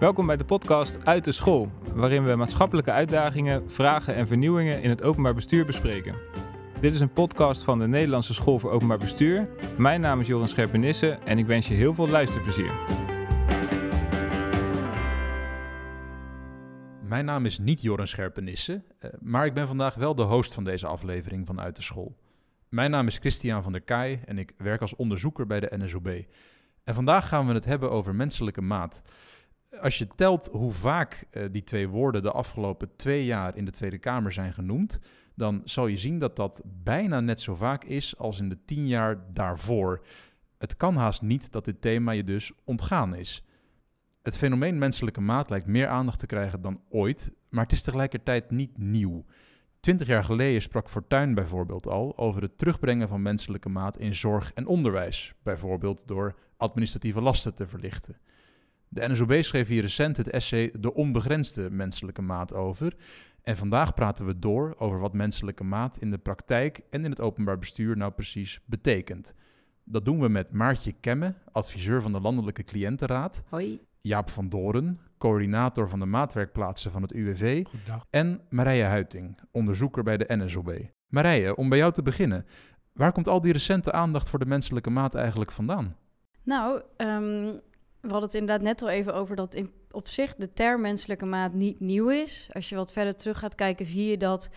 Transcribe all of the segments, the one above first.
Welkom bij de podcast Uit de School, waarin we maatschappelijke uitdagingen, vragen en vernieuwingen in het openbaar bestuur bespreken. Dit is een podcast van de Nederlandse School voor Openbaar Bestuur. Mijn naam is Joran Scherpenisse en ik wens je heel veel luisterplezier. Mijn naam is niet Joran Scherpenisse, eh, maar ik ben vandaag wel de host van deze aflevering van Uit de School. Mijn naam is Christian van der Kaai en ik werk als onderzoeker bij de NSOB. En vandaag gaan we het hebben over menselijke maat. Als je telt hoe vaak uh, die twee woorden de afgelopen twee jaar in de Tweede Kamer zijn genoemd, dan zal je zien dat dat bijna net zo vaak is als in de tien jaar daarvoor. Het kan haast niet dat dit thema je dus ontgaan is. Het fenomeen menselijke maat lijkt meer aandacht te krijgen dan ooit, maar het is tegelijkertijd niet nieuw. Twintig jaar geleden sprak Fortuyn bijvoorbeeld al over het terugbrengen van menselijke maat in zorg en onderwijs, bijvoorbeeld door administratieve lasten te verlichten. De NSOB schreef hier recent het essay De onbegrensde menselijke maat over. En vandaag praten we door over wat menselijke maat in de praktijk en in het openbaar bestuur nou precies betekent. Dat doen we met Maartje Kemme, adviseur van de Landelijke Cliëntenraad. Hoi. Jaap van Doren, coördinator van de maatwerkplaatsen van het UWV. Goedendag. En Marije Huiting, onderzoeker bij de NSOB. Marije, om bij jou te beginnen. Waar komt al die recente aandacht voor de menselijke maat eigenlijk vandaan? Nou, um, we hadden het inderdaad net al even over dat in, op zich de term menselijke maat niet nieuw is. Als je wat verder terug gaat kijken, zie je dat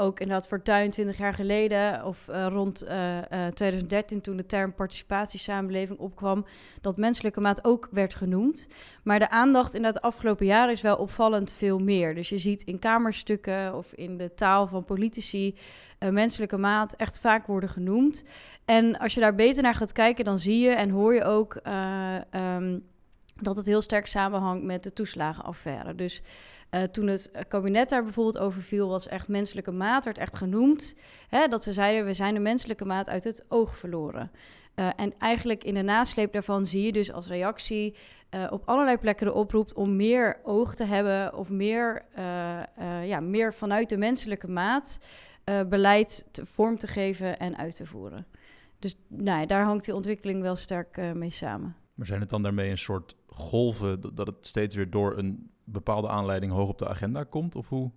ook inderdaad Fortuyn 20 jaar geleden of uh, rond uh, uh, 2013 toen de term participatiesamenleving opkwam, dat menselijke maat ook werd genoemd. Maar de aandacht in het afgelopen jaar is wel opvallend veel meer. Dus je ziet in kamerstukken of in de taal van politici menselijke maat echt vaak worden genoemd. En als je daar beter naar gaat kijken, dan zie je en hoor je ook um, dat het heel sterk samenhangt met de toeslagenaffaire. Dus uh, toen het kabinet daar bijvoorbeeld over viel, was echt menselijke maat, werd echt genoemd. Hè, dat ze zeiden, we zijn de menselijke maat uit het oog verloren. Uh, en eigenlijk in de nasleep daarvan zie je dus als reactie uh, op allerlei plekken de oproep om meer oog te hebben of meer, ja, meer vanuit de menselijke maat beleid te, vorm te geven en uit te voeren. Dus nou, daar hangt die ontwikkeling wel sterk mee samen. Maar zijn het dan daarmee een soort golven dat het steeds weer door een bepaalde aanleiding hoog op de agenda komt? Of hoe?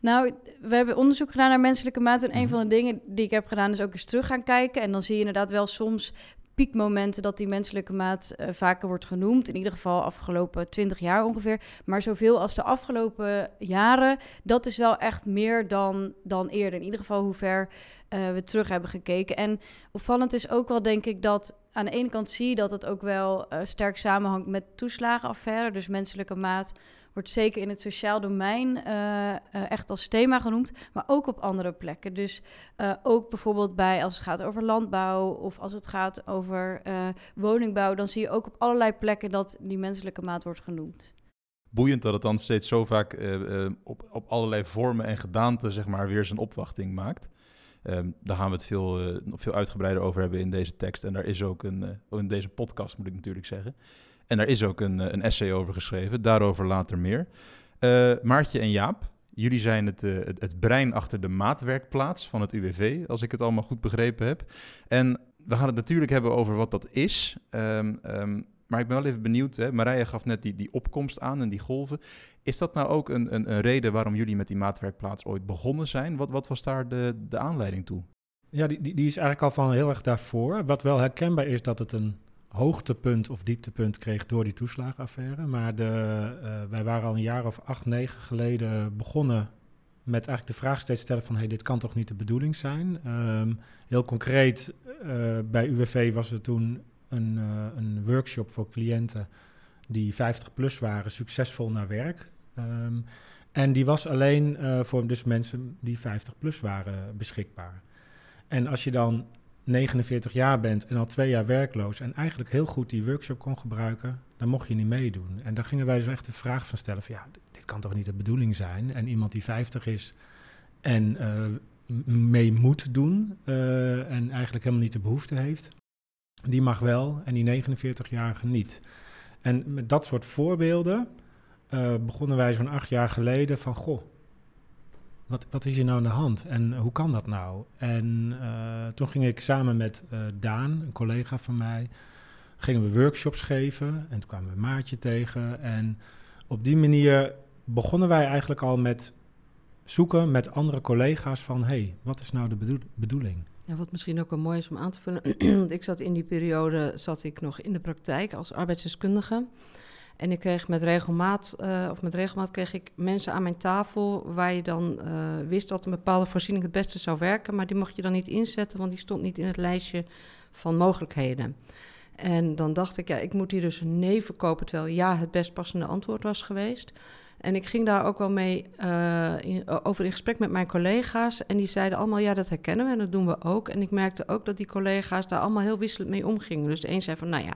Nou, we hebben onderzoek gedaan naar menselijke maat. En een mhm. van de dingen die ik heb gedaan is ook eens terug gaan kijken. En dan zie je inderdaad wel soms piekmomenten dat die menselijke maat uh, vaker wordt genoemd. In ieder geval afgelopen 20 jaar ongeveer. Maar zoveel als de afgelopen jaren, dat is wel echt meer dan, dan eerder. In ieder geval hoe ver uh, we terug hebben gekeken. En opvallend is ook wel, denk ik, dat aan de ene kant zie je dat het ook wel uh, sterk samenhangt met toeslagenaffaire. Dus menselijke maat wordt zeker in het sociaal domein uh, uh, echt als thema genoemd, maar ook op andere plekken. Dus ook bijvoorbeeld bij als het gaat over landbouw of als het gaat over woningbouw, dan zie je ook op allerlei plekken dat die menselijke maat wordt genoemd. Boeiend dat het dan steeds zo vaak op, op allerlei vormen en gedaanten zeg maar, weer zijn opwachting maakt. Um, daar gaan we het veel, uh, nog veel uitgebreider over hebben in deze tekst. En daar is ook een, uh, in deze podcast moet ik natuurlijk zeggen. En daar is ook een, uh, een essay over geschreven, daarover later meer. Maartje en Jaap, jullie zijn het, het, brein achter de maatwerkplaats van het UWV, als ik het allemaal goed begrepen heb. En we gaan het natuurlijk hebben over wat dat is. Um, maar ik ben wel even benieuwd, hè? Marije gaf net die, die opkomst aan en die golven. Is dat nou ook een, een, een reden waarom jullie met die maatwerkplaats ooit begonnen zijn? Wat, wat was daar de, de aanleiding toe? Ja, die, die, die is eigenlijk al van heel erg daarvoor. Wat wel herkenbaar is dat het een hoogtepunt of dieptepunt kreeg door die toeslagenaffaire. Maar de, uh, wij waren al een jaar of acht, negen geleden begonnen met eigenlijk de vraag steeds stellen van... hey, dit kan toch niet de bedoeling zijn? Um, heel concreet, uh, bij UWV was er toen een, uh, een workshop voor cliënten die 50 plus waren, succesvol naar werk. Um, en die was alleen uh, voor dus mensen die 50 plus waren beschikbaar. En als je dan 49 jaar bent en al twee jaar werkloos en eigenlijk heel goed die workshop kon gebruiken, dan mocht je niet meedoen. En daar gingen wij dus echt de vraag van stellen van ja, dit kan toch niet de bedoeling zijn? En iemand die 50 is en uh, mee moet doen en eigenlijk helemaal niet de behoefte heeft, die mag wel en die 49-jarige niet. En met dat soort voorbeelden uh, begonnen wij zo'n acht jaar geleden van, goh, wat, wat is hier nou aan de hand en hoe kan dat nou? En uh, toen ging ik samen met uh, Daan, een collega van mij, gingen we workshops geven en toen kwamen we Maatje tegen. En op die manier begonnen wij eigenlijk al met zoeken met andere collega's van... hey, wat is nou de bedoeling? Wat misschien ook wel mooi is om aan te vullen. ik zat in die periode zat ik nog in de praktijk als arbeidsdeskundige. En ik kreeg met regelmaat, uh, of met regelmaat kreeg ik mensen aan mijn tafel waar je dan uh, wist dat een bepaalde voorziening het beste zou werken, maar die mocht je dan niet inzetten, want die stond niet in het lijstje van mogelijkheden. En dan dacht ik, ja, ik moet hier dus nee verkopen, terwijl ja het best passende antwoord was geweest. En ik ging daar ook wel mee in, over in gesprek met mijn collega's. En die zeiden allemaal, ja, dat herkennen we en dat doen we ook. En ik merkte ook dat die collega's daar allemaal heel wisselend mee omgingen. Dus de een zei van, nou ja,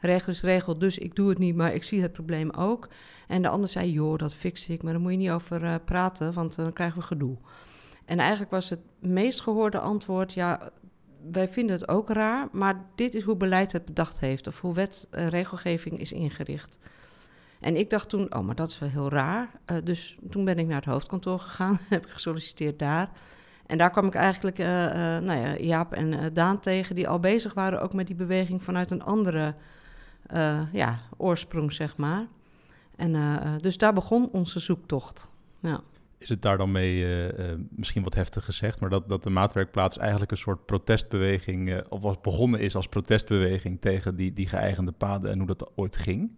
regel is regel, dus ik doe het niet, maar ik zie het probleem ook. En de ander zei, joh, dat fix ik, maar daar moet je niet over uh, praten, want dan krijgen we gedoe. En eigenlijk was het meest gehoorde antwoord, ja, wij vinden het ook raar, maar dit is hoe beleid het bedacht heeft, of hoe wet uh, regelgeving is ingericht. En ik dacht toen, oh, maar dat is wel heel raar. Uh, dus toen ben ik naar het hoofdkantoor gegaan, heb ik gesolliciteerd daar. En daar kwam ik eigenlijk uh, nou ja, Jaap en Daan tegen, die al bezig waren ook met die beweging vanuit een andere ja, oorsprong, zeg maar. En dus daar begon onze zoektocht. Ja. Is het daar dan mee, misschien wat heftig gezegd, maar dat, dat de maatwerkplaats eigenlijk een soort protestbeweging, of was begonnen is als protestbeweging tegen die, die geëigende paden en hoe dat ooit ging?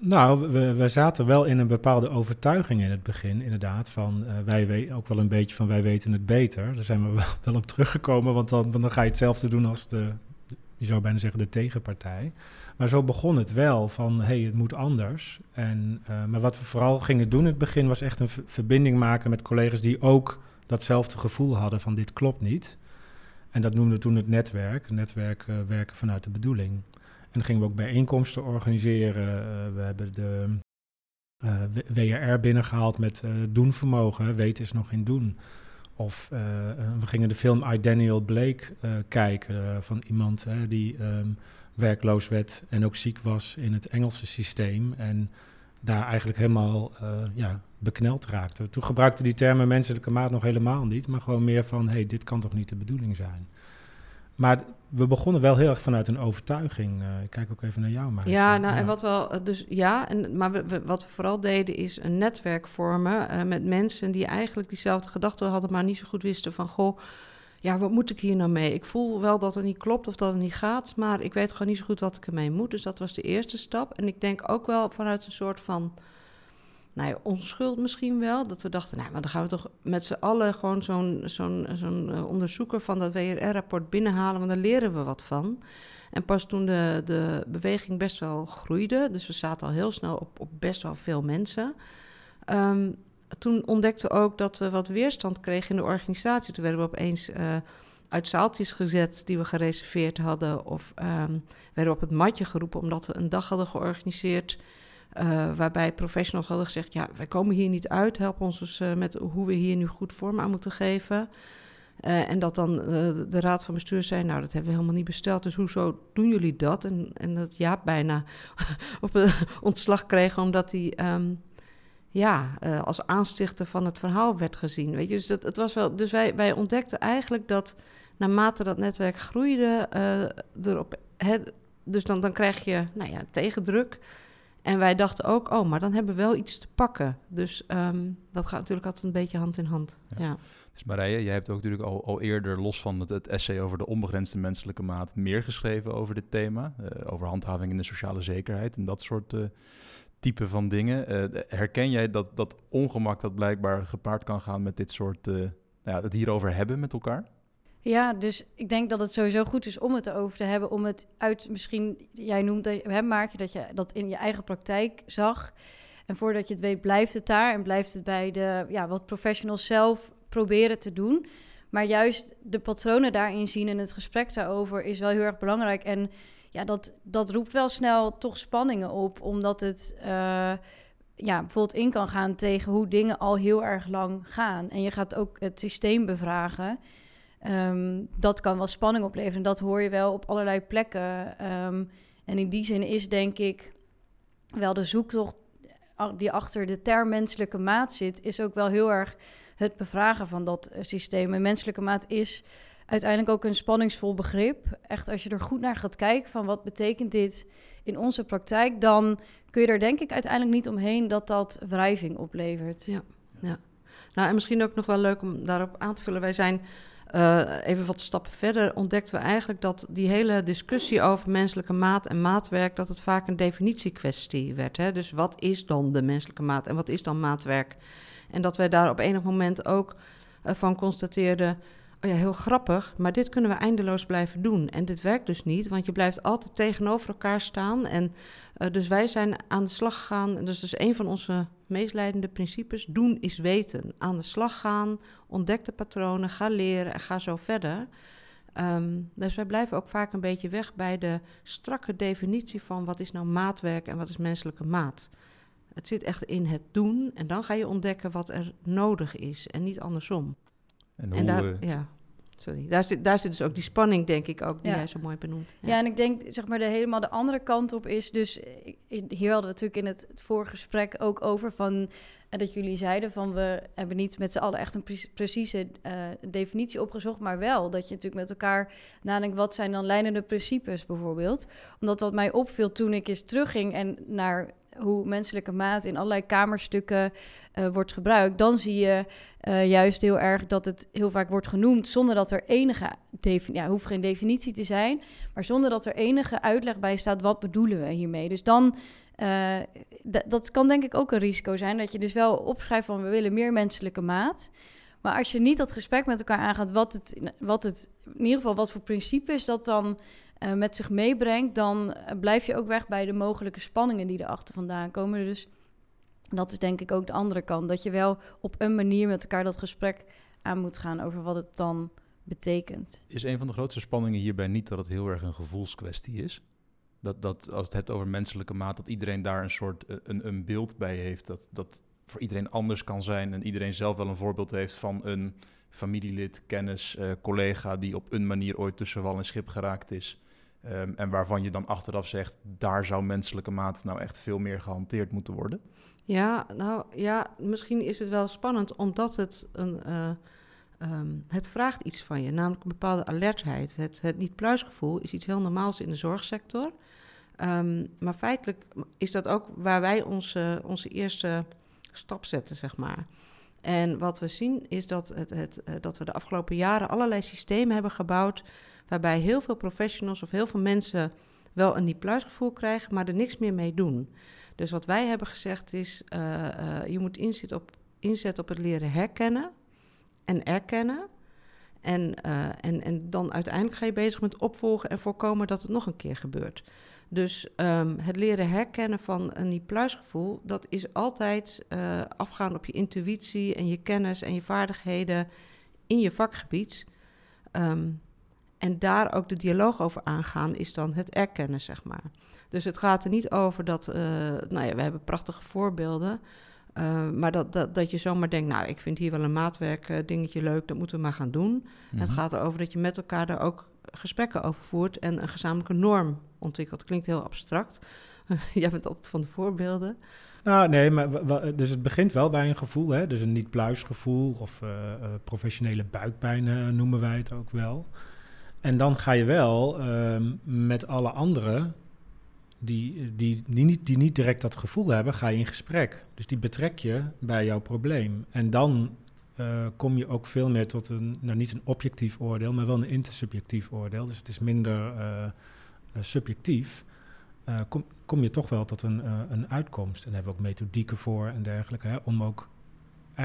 Nou, we, we, zaten wel in een bepaalde overtuiging in het begin, inderdaad. Van wij weten ook wel een beetje van wij weten het beter. Daar zijn we wel, wel op teruggekomen, want dan, dan ga je hetzelfde doen als de, je zou bijna zeggen, de tegenpartij. Maar zo begon het wel van hé, hey, het moet anders. En, uh, maar wat we vooral gingen doen in het begin was echt een verbinding maken met collega's die ook datzelfde gevoel hadden van dit klopt niet. En dat noemden we toen het netwerk, netwerk uh, werken vanuit de bedoeling. En dan gingen we ook bijeenkomsten organiseren. Uh, we hebben de eh, WRR binnengehaald met doenvermogen. Weten is nog in doen. Of we gingen de film I, Daniel Blake kijken van iemand die um, werkloos werd en ook ziek was in het Engelse systeem. En daar eigenlijk helemaal ja, bekneld raakte. Toen gebruikte die termen menselijke maat nog helemaal niet, maar gewoon meer van: hé, hey, dit kan toch niet de bedoeling zijn. Maar we begonnen wel heel erg vanuit een overtuiging. Uh, ik kijk ook even naar jou, maar. Ja, nou, ja. en wat wel, eh, dus ja, en, maar we, wat we vooral deden is een netwerk vormen uh, met mensen die eigenlijk diezelfde gedachten hadden, maar niet zo goed wisten van, goh, ja, wat moet ik hier nou mee? Ik voel wel dat het niet klopt of dat het niet gaat, maar ik weet gewoon niet zo goed wat ik ermee moet. Dus dat was de eerste stap. En ik denk ook wel vanuit een soort van nou ja, onschuld misschien wel. Dat we dachten, nou, maar dan gaan we toch met z'n allen gewoon zo'n zo'n zo'n uh, onderzoeker van dat WRR-rapport binnenhalen, want daar leren we wat van. En pas toen de, de beweging best wel groeide, dus we zaten al heel snel op, op best wel veel mensen. Um, toen ontdekten we ook dat we wat weerstand kregen in de organisatie. Toen werden we opeens uh, uit zaaltjes gezet die we gereserveerd hadden. Of um, werden op het matje geroepen omdat we een dag hadden georganiseerd uh, waarbij professionals hadden gezegd: Ja, wij komen hier niet uit. Help ons dus uh, met hoe we hier nu goed vorm aan moeten geven. Uh, en dat dan de raad van bestuur zei: Nou, dat hebben we helemaal niet besteld. Dus hoezo doen jullie dat? En, en dat Jaap bijna op ontslag kreeg, omdat hij. Um, ja, als aanstichter van het verhaal werd gezien. Weet je, dus, dat, het was wel, dus wij, wij ontdekten eigenlijk dat naarmate dat netwerk groeide, erop, dus dan, dan krijg je nou ja, tegendruk. En wij dachten ook, oh, maar dan hebben we wel iets te pakken. Dus um, dat gaat natuurlijk altijd een beetje hand in hand. Ja. ja. Dus Marije, jij hebt ook natuurlijk al, al eerder, los van het, het, essay over de onbegrensde menselijke maat, meer geschreven over dit thema. Uh, over handhaving in de sociale zekerheid en dat soort uh, type van dingen. Uh, herken jij dat, dat ongemak dat blijkbaar gepaard kan gaan met dit soort, nou ja, het hierover hebben met elkaar? Ja, dus ik denk dat het sowieso goed is om het erover te hebben. Om het uit, misschien, jij noemt hè, Maartje, dat je dat in je eigen praktijk zag. En voordat je het weet, blijft het daar. En blijft het bij de, ja, wat professionals zelf proberen te doen. Maar juist de patronen daarin zien en het gesprek daarover is wel heel erg belangrijk. En ja, dat, dat roept wel snel toch spanningen op, omdat het uh, ja, bijvoorbeeld in kan gaan tegen hoe dingen al heel erg lang gaan. En je gaat ook het systeem bevragen. Um, dat kan wel spanning opleveren. Dat hoor je wel op allerlei plekken. Um, en in die zin is denk ik wel de zoektocht die achter de term menselijke maat zit, is ook wel heel erg het bevragen van dat systeem. En menselijke maat is uiteindelijk ook een spanningsvol begrip. Echt als je er goed naar gaat kijken van wat betekent dit in onze praktijk, dan kun je er denk ik uiteindelijk niet omheen dat dat wrijving oplevert. Ja, ja. Nou, en misschien ook nog wel leuk om daarop aan te vullen. Wij zijn uh, even wat stappen verder, ontdekten we eigenlijk dat die hele discussie over menselijke maat en maatwerk, dat het vaak een definitiekwestie werd. Hè? Dus wat is dan de menselijke maat en wat is dan maatwerk? En dat wij daar op enig moment ook uh, van constateerden. Oh ja, heel grappig, maar dit kunnen we eindeloos blijven doen. En dit werkt dus niet, want je blijft altijd tegenover elkaar staan. En uh, dus wij zijn aan de slag gegaan. En dat is dus een van onze meest leidende principes. Doen is weten. Aan de slag gaan, ontdek de patronen, ga leren en ga zo verder. Um, dus wij blijven ook vaak een beetje weg bij de strakke definitie van wat is nou maatwerk en wat is menselijke maat. Het zit echt in het doen en dan ga je ontdekken wat er nodig is en niet andersom. En, hoe, en daar, ja. Sorry, daar zit, daar zit dus ook die spanning, denk ik ook, die jij zo mooi benoemt. Ja. ja. en ik denk, zeg maar, de helemaal de andere kant op is dus... Hier hadden we natuurlijk in het, het vorige gesprek ook over van... En dat jullie zeiden van, we hebben niet met z'n allen echt een precieze uh, definitie opgezocht... maar wel dat je natuurlijk met elkaar nadenkt... wat zijn dan leidende principes bijvoorbeeld? Omdat wat mij opviel toen ik eens terugging en naar hoe menselijke maat in allerlei kamerstukken uh, wordt gebruikt, dan zie je uh, juist heel erg dat het heel vaak wordt genoemd zonder dat er enige ja, hoeft geen definitie te zijn, maar zonder dat er enige uitleg bij staat wat bedoelen we hiermee. Dus dan uh, dat kan denk ik ook een risico zijn dat je dus wel opschrijft van we willen meer menselijke maat. Maar als je niet dat gesprek met elkaar aangaat, wat het, wat het in ieder geval wat voor principe is dat dan uh, met zich meebrengt, dan blijf je ook weg bij de mogelijke spanningen die erachter vandaan komen. Dus dat is denk ik ook de andere kant. Dat je wel op een manier met elkaar dat gesprek aan moet gaan over wat het dan betekent. Is een van de grootste spanningen hierbij niet dat het heel erg een gevoelskwestie is? Dat, dat als het hebt over menselijke maat, dat iedereen daar een soort eh, een, een beeld bij heeft. Dat, dat voor iedereen anders kan zijn en iedereen zelf wel een voorbeeld heeft van een familielid, kennis, uh, collega die op een manier ooit tussen wal en schip geraakt is. Um, en waarvan je dan achteraf zegt, daar zou menselijke maat nou echt veel meer gehanteerd moeten worden? Ja, nou ja, misschien is het wel spannend omdat het een. Uh, um, het vraagt iets van je, namelijk een bepaalde alertheid. Het, het niet-pluisgevoel is iets heel normaals in de zorgsector. Um, maar feitelijk is dat ook waar wij onze, onze eerste stap zetten, zeg maar. En wat we zien is dat, het, het, uh, dat we de afgelopen jaren allerlei systemen hebben gebouwd waarbij heel veel professionals of heel veel mensen wel een niet-pluisgevoel krijgen, maar er niks meer mee doen. Dus wat wij hebben gezegd is, uh, uh, je moet inzetten op, inzetten op het leren herkennen en erkennen. En, uh, en, en dan uiteindelijk ga je bezig met opvolgen en voorkomen dat het nog een keer gebeurt. Dus um, het leren herkennen van een niet-pluisgevoel, dat is altijd afgaan op je intuïtie en je kennis en je vaardigheden in je vakgebied. Um, en daar ook de dialoog over aangaan, is dan het erkennen, zeg maar. Dus het gaat er niet over dat, uh, nou ja, we hebben prachtige voorbeelden. Uh, maar dat, dat, dat je zomaar denkt, nou, ik vind hier wel een maatwerk uh, dingetje leuk, dat moeten we maar gaan doen. Mm-hmm. Het gaat erover dat je met elkaar daar ook gesprekken over voert en een gezamenlijke norm ontwikkelt. Klinkt heel abstract. Jij bent altijd van de voorbeelden. Nou, nee, maar dus het begint wel bij een gevoel, hè? dus een niet-pluisgevoel of professionele buikpijn noemen wij het ook wel. En dan ga je wel um, met alle anderen die, die, die, niet, die niet direct dat gevoel hebben, ga je in gesprek. Dus die betrek je bij jouw probleem. En dan uh, kom je ook veel meer tot een, nou niet een objectief oordeel, maar wel een intersubjectief oordeel. Dus het is minder uh, uh, subjectief. kom, kom je toch wel tot een, een uitkomst. En daar hebben we ook methodieken voor en dergelijke, hè, om ook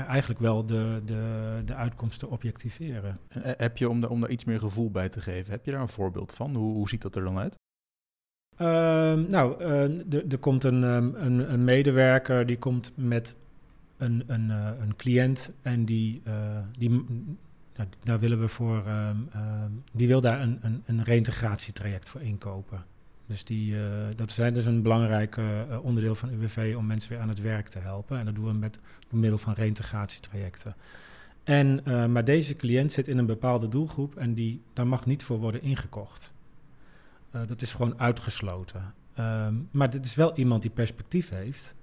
eigenlijk wel de, de, de uitkomsten objectiveren. En heb je, om, daar, om daar iets meer gevoel bij te geven, heb je daar een voorbeeld van? Hoe, hoe ziet dat er dan uit? Uh, nou, uh, er komt een, um, een, een, medewerker die komt met een, een, uh, een cliënt en die, die nou, daar willen we voor, um, die wil daar een, een, een reïntegratietraject voor inkopen. Dus die, uh, dat zijn dus een belangrijk uh, onderdeel van UWV om mensen weer aan het werk te helpen. En dat doen we met door middel van reïntegratietrajecten. En, maar deze cliënt zit in een bepaalde doelgroep en die, daar mag niet voor worden ingekocht. dat is gewoon uitgesloten. Um, maar dit is wel iemand die perspectief heeft.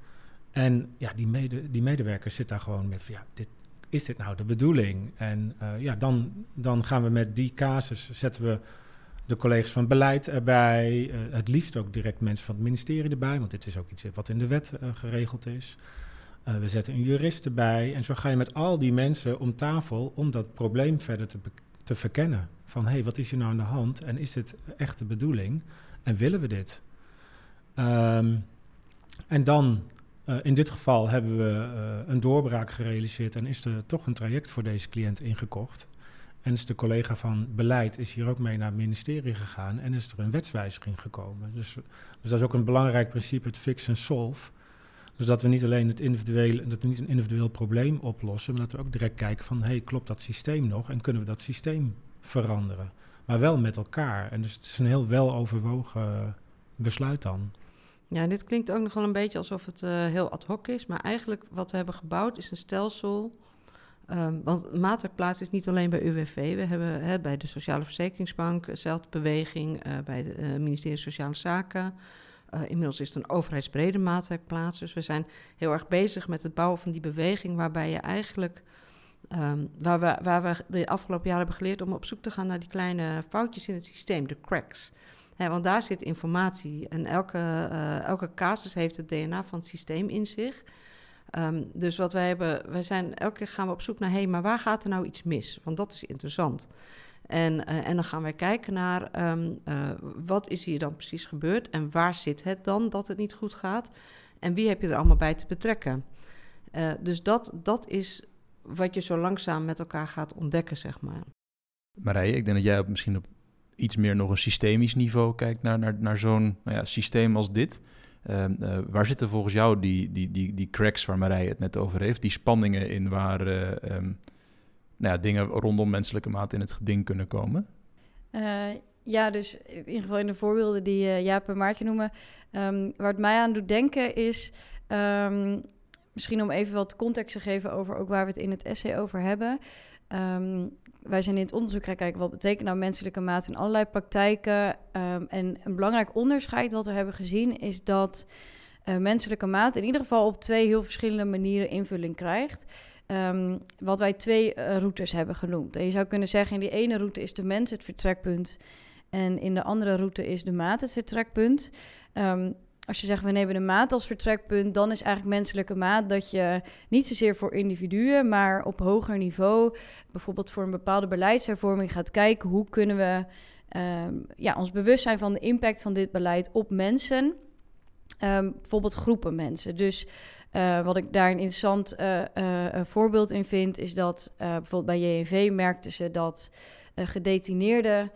En ja, die, mede, die medewerker zit daar gewoon met van ja, dit, is dit nou de bedoeling? En ja, dan, dan gaan we met die casus, zetten we de collega's van beleid erbij. Uh, het liefst ook direct mensen van het ministerie erbij, want dit is ook iets wat in de wet uh, geregeld is. we zetten een jurist erbij. En zo ga je met al die mensen om tafel om dat probleem verder te, te verkennen. Van hé, hey, wat is hier nou aan de hand? En is dit echt de bedoeling? En willen we dit? Um, en dan in dit geval hebben we een doorbraak gerealiseerd en is er toch een traject voor deze cliënt ingekocht. En is de collega van beleid is hier ook mee naar het ministerie gegaan en is er een wetswijziging gekomen. Dus, dus dat is ook een belangrijk principe, het fix en solve. Dus dat we niet alleen het individuele, dat we niet een individueel probleem oplossen, maar dat we ook direct kijken van, hey, klopt dat systeem nog en kunnen we dat systeem veranderen? Maar wel met elkaar. En dus het is een heel weloverwogen besluit dan. Ja, dit klinkt ook nog wel een beetje alsof het uh, heel ad hoc is. Maar eigenlijk wat we hebben gebouwd is een stelsel. Um, want maatwerkplaats is niet alleen bij UWV. We hebben bij de Sociale Verzekeringsbank dezelfde beweging. Uh, bij het uh, ministerie Sociale Zaken. inmiddels is het een overheidsbrede maatwerkplaats. Dus we zijn heel erg bezig met het bouwen van die beweging. Waarbij je eigenlijk. Um, waar, we, waar we de afgelopen jaren hebben geleerd om op zoek te gaan naar die kleine foutjes in het systeem, de cracks want daar zit informatie en elke, elke casus heeft het DNA van het systeem in zich. Um, dus wat wij hebben, wij zijn elke keer gaan we op zoek naar, hé, maar waar gaat er nou iets mis? Want dat is interessant. En, uh, en dan gaan wij kijken naar um, uh, wat is hier dan precies gebeurd en waar zit het dan dat het niet goed gaat en wie heb je er allemaal bij te betrekken. Uh, dus dat, dat is wat je zo langzaam met elkaar gaat ontdekken, zeg maar. Marije, ik denk dat jij op, misschien op iets meer nog een systemisch niveau kijkt naar, naar, naar zo'n nou ja, systeem als dit. Uh, uh, waar zitten volgens jou die, die, die, die cracks waar Marije het net over heeft? Die spanningen in waar uh, um, nou ja, dingen rondom menselijke maat in het geding kunnen komen? ja, dus in ieder geval in de voorbeelden die Jaap en Maartje noemen. Um, waar het mij aan doet denken is... Misschien om even wat context te geven over ook waar we het in het essay over hebben. Wij zijn in het onderzoek gaan kijken wat betekent nou menselijke maat in allerlei praktijken. Um, en een belangrijk onderscheid wat we hebben gezien is dat uh, menselijke maat in ieder geval op twee heel verschillende manieren invulling krijgt. Um, wat wij twee uh, routes hebben genoemd. En je zou kunnen zeggen, in die ene route is de mens het vertrekpunt. En in de andere route is de maat het vertrekpunt. Um, als je zegt we nemen de maat als vertrekpunt, dan is eigenlijk menselijke maat dat je niet zozeer voor individuen, maar op hoger niveau, bijvoorbeeld voor een bepaalde beleidshervorming, gaat kijken hoe kunnen we um, ja, ons bewust zijn van de impact van dit beleid op mensen. Um, bijvoorbeeld groepen mensen. Dus uh, wat ik daar een interessant uh, uh, voorbeeld in vind, is dat bijvoorbeeld bij JNV merkten ze dat gedetineerden.